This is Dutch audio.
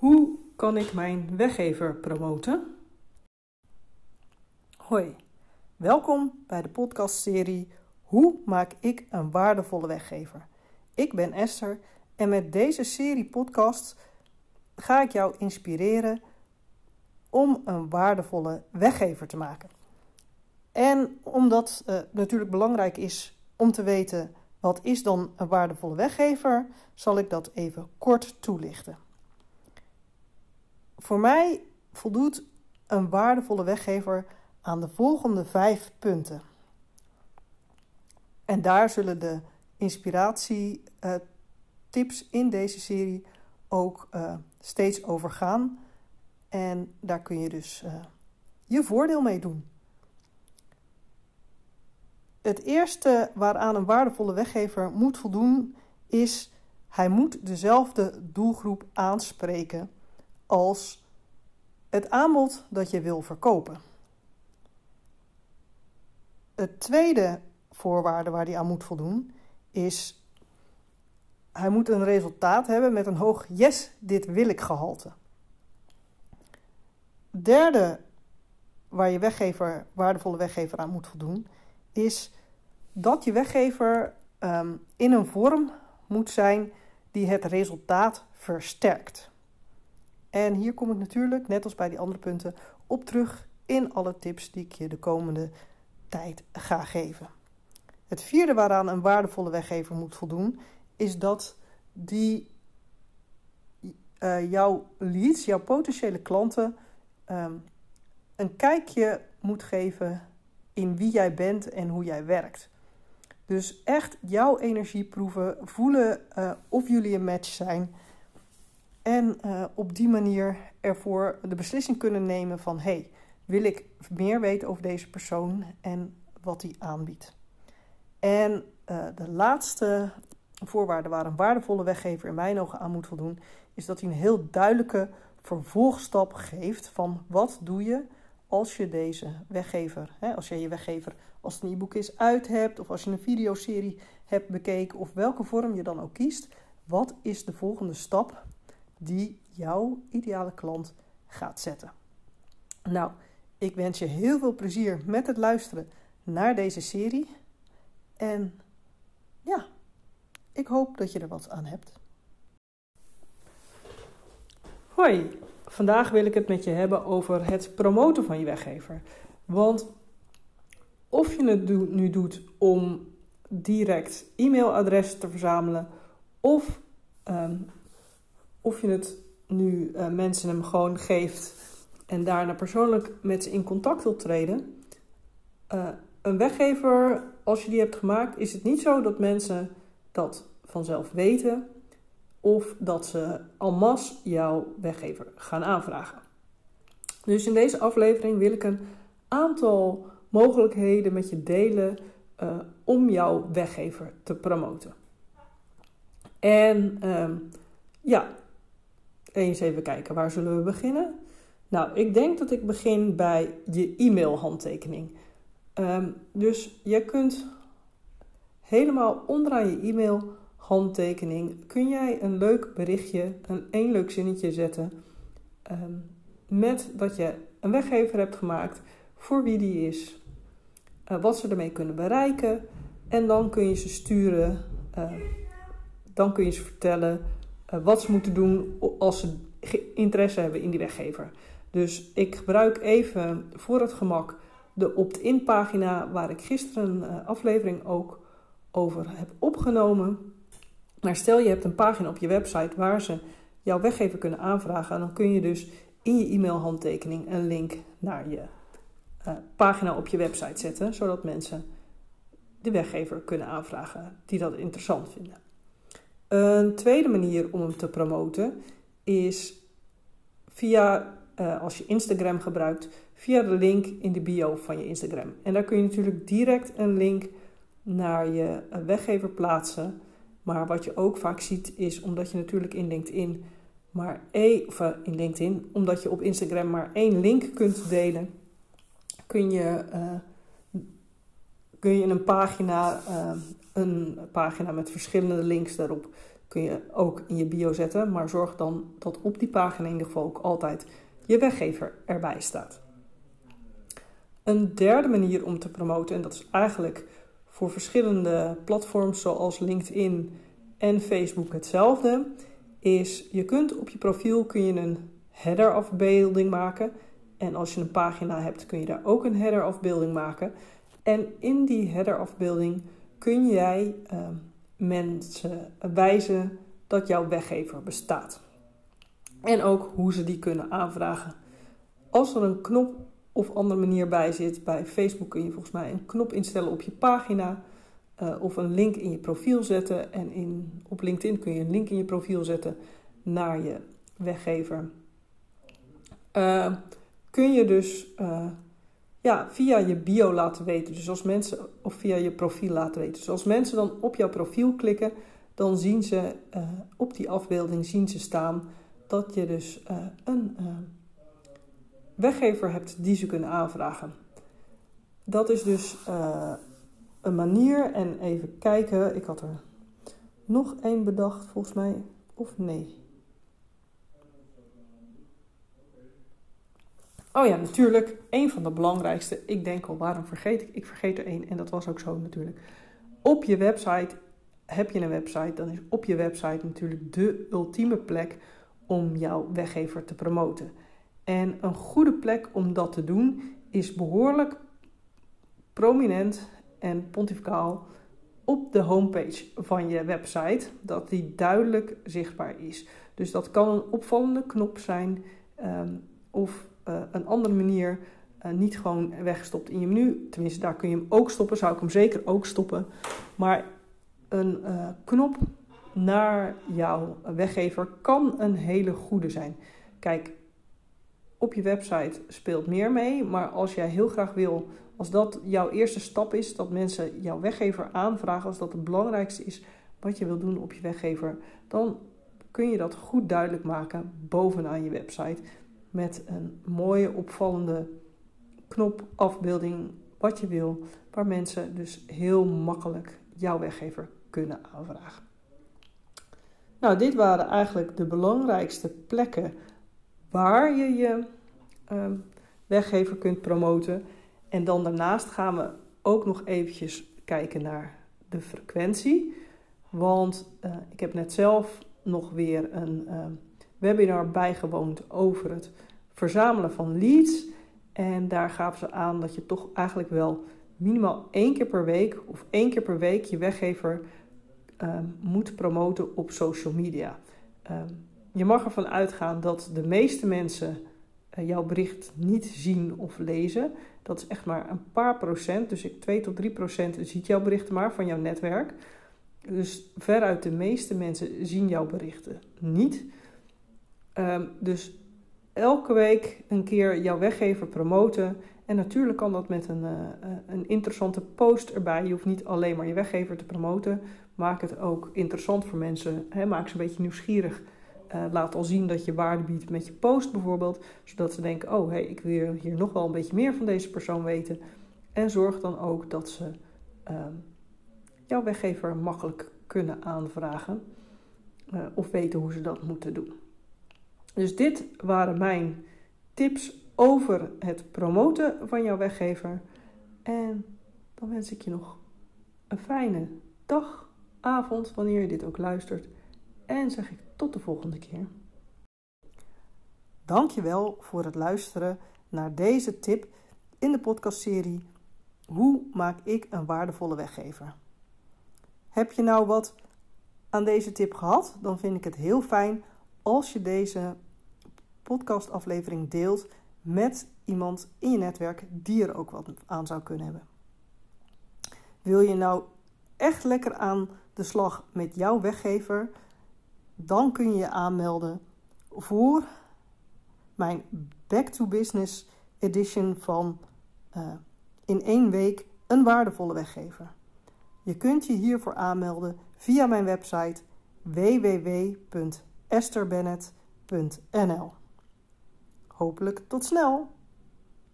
Hoe kan ik mijn weggever promoten? Hoi, welkom bij de podcastserie Hoe maak ik een waardevolle weggever? Ik ben Esther en met deze serie podcasts ga ik jou inspireren om een waardevolle weggever te maken. En omdat het natuurlijk belangrijk is om te weten wat is dan een waardevolle weggever, zal ik dat even kort toelichten. Voor mij voldoet een waardevolle weggever aan de volgende vijf punten. En daar zullen de inspiratietips uh, in deze serie ook uh, steeds over gaan. En daar kun je dus uh, je voordeel mee doen. Het eerste waaraan een waardevolle weggever moet voldoen is hij moet dezelfde doelgroep aanspreken als het aanbod dat je wil verkopen. Het tweede voorwaarde waar hij aan moet voldoen is hij moet een resultaat hebben met een hoog yes, dit wil ik gehalte. Derde waar je weggever, waardevolle weggever aan moet voldoen is dat je weggever um, in een vorm moet zijn die het resultaat versterkt. En hier kom ik natuurlijk, net als bij die andere punten, op terug in alle tips die ik je de komende tijd ga geven. Het vierde waaraan een waardevolle weggever moet voldoen, is dat die uh, jouw leads, jouw potentiële klanten, um, een kijkje moet geven in wie jij bent en hoe jij werkt. Dus echt jouw energie proeven, voelen uh, of jullie een match zijn. En uh, op die manier ervoor de beslissing kunnen nemen van hey, wil ik meer weten over deze persoon en wat hij aanbiedt. En uh, de laatste voorwaarde waar een waardevolle weggever in mijn ogen aan moet voldoen, is dat hij een heel duidelijke vervolgstap geeft van wat doe je als je deze weggever, hè, als je je weggever als het een e-book is uit hebt, of als je een videoserie hebt bekeken, of welke vorm je dan ook kiest, wat is de volgende stap die jouw ideale klant gaat zetten? Nou, ik wens je heel veel plezier met het luisteren naar deze serie. En ja, ik hoop dat je er wat aan hebt. Hoi, vandaag wil ik het met je hebben over het promoten van je weggever. Want of je het nu doet om direct e-mailadressen te verzamelen, of um, of je het nu uh, mensen hem gewoon geeft en daarna persoonlijk met ze in contact wilt treden. Uh, een weggever, als je die hebt gemaakt, is het niet zo dat mensen dat vanzelf weten of dat ze en masse jouw weggever gaan aanvragen. Dus in deze aflevering wil ik een aantal mogelijkheden met je delen uh, om jouw weggever te promoten. En uh, ja, eens even kijken, waar zullen we beginnen? Nou, ik denk dat ik begin bij je e-mail-handtekening. Um, dus je kunt helemaal onderaan je e-mail handtekening kun jij een leuk berichtje, een één leuk zinnetje zetten. Um, met dat je een weggever hebt gemaakt voor wie die is, uh, wat ze ermee kunnen bereiken. En dan kun je ze sturen, uh, dan kun je ze vertellen uh, wat ze moeten doen als ze interesse hebben in die weggever. Dus ik gebruik even voor het gemak de opt-in pagina waar ik gisteren een aflevering ook over heb opgenomen. Maar stel je hebt een pagina op je website waar ze jouw weggever kunnen aanvragen, dan kun je dus in je e-mailhandtekening een link naar je uh, pagina op je website zetten, zodat mensen de weggever kunnen aanvragen die dat interessant vinden. Een tweede manier om hem te promoten is via, uh, als je Instagram gebruikt, via de link in de bio van je Instagram. En daar kun je natuurlijk direct een link naar je weggever plaatsen. Maar wat je ook vaak ziet is, omdat je natuurlijk in LinkedIn maar één, of eh, in LinkedIn, omdat je op Instagram maar één link kunt delen, kun je, kun je een pagina, een pagina met verschillende links daarop, kun je ook in je bio zetten, maar zorg dan dat op die pagina in ieder geval ook altijd je weggever erbij staat. Een derde manier om te promoten, en dat is eigenlijk voor verschillende platforms zoals LinkedIn en Facebook hetzelfde, is je kunt op je profiel kun je een header afbeelding maken. En als je een pagina hebt, kun je daar ook een header afbeelding maken. En in die header afbeelding kun jij uh, mensen wijzen dat jouw weggever bestaat. En ook hoe ze die kunnen aanvragen. Als er een knop of andere manier bij zit, bij Facebook kun je volgens mij een knop instellen op je pagina. Uh, of een link in je profiel zetten. En in, op LinkedIn kun je een link in je profiel zetten naar je weggever. Uh, kun je dus uh, ja, via je bio laten weten. Dus als mensen, of via je profiel laten weten. Dus als mensen dan op jouw profiel klikken, dan zien ze op die afbeelding zien ze staan dat je dus een weggever hebt die ze kunnen aanvragen. Dat is dus een manier. En even kijken, ik had er nog één bedacht volgens mij. Of nee. Oh ja, natuurlijk. Een van de belangrijkste. Ik denk al, waarom vergeet ik? Ik vergeet er één. En dat was ook zo natuurlijk. Op je website, heb je een website, dan is op je website natuurlijk de ultieme plek om jouw weggever te promoten. En een goede plek om dat te doen is behoorlijk prominent en pontificaal op de homepage van je website, dat die duidelijk zichtbaar is. Dus dat kan een opvallende knop zijn um, of uh, een andere manier. Uh, niet gewoon weggestopt in je menu. Tenminste, daar kun je hem ook stoppen. Zou ik hem zeker ook stoppen. Maar een uh, knop naar jouw weggever kan een hele goede zijn. Kijk, op je website speelt meer mee. Maar als jij heel graag wil als dat jouw eerste stap is, dat mensen jouw weggever aanvragen, als dat het belangrijkste is wat je wil doen op je weggever, dan kun je dat goed duidelijk maken bovenaan je website met een mooie opvallende knop, afbeelding, wat je wil, waar mensen dus heel makkelijk jouw weggever kunnen aanvragen. Nou, dit waren eigenlijk de belangrijkste plekken waar je je uh, weggever kunt promoten. En dan daarnaast gaan we ook nog eventjes kijken naar de frequentie. Want uh, ik heb net zelf nog weer een uh, webinar bijgewoond over het verzamelen van leads. En daar gaven ze aan dat je toch eigenlijk wel minimaal één keer per week of één keer per week je weggever uh, moet promoten op social media. Ehm, je mag ervan uitgaan dat de meeste mensen eh, jouw bericht niet zien of lezen. Dat is echt maar een paar procent. Dus ik 2 tot 3 procent ziet jouw berichten maar van jouw netwerk. Dus veruit de meeste mensen zien jouw berichten niet. Um, dus elke week een keer jouw weggever promoten. En natuurlijk kan dat met een, uh, een interessante post erbij. Je hoeft niet alleen maar je weggever te promoten. Maak het ook interessant voor mensen. Maak ze een beetje nieuwsgierig uh, laat al zien dat je waarde biedt met je post bijvoorbeeld. Zodat ze denken, oh hey, ik wil hier nog wel een beetje meer van deze persoon weten. En zorg dan ook dat ze uh, jouw weggever makkelijk kunnen aanvragen. Of weten hoe ze dat moeten doen. Dus dit waren mijn tips over het promoten van jouw weggever. En dan wens ik je nog een fijne dag, avond, wanneer je dit ook luistert. En zeg ik tot de volgende keer. Dankjewel voor het luisteren naar deze tip in de podcastserie Hoe maak ik een waardevolle weggever? Heb je nou wat aan deze tip gehad? Dan vind ik het heel fijn als je deze podcastaflevering deelt met iemand in je netwerk die er ook wat aan zou kunnen hebben. Wil je nou echt lekker aan de slag met jouw weggever? dan kun je je aanmelden voor mijn Back to Business edition van uh, in één week een waardevolle weggever. Je kunt je hiervoor aanmelden via mijn website www.esterbennett.nl. Hopelijk tot snel!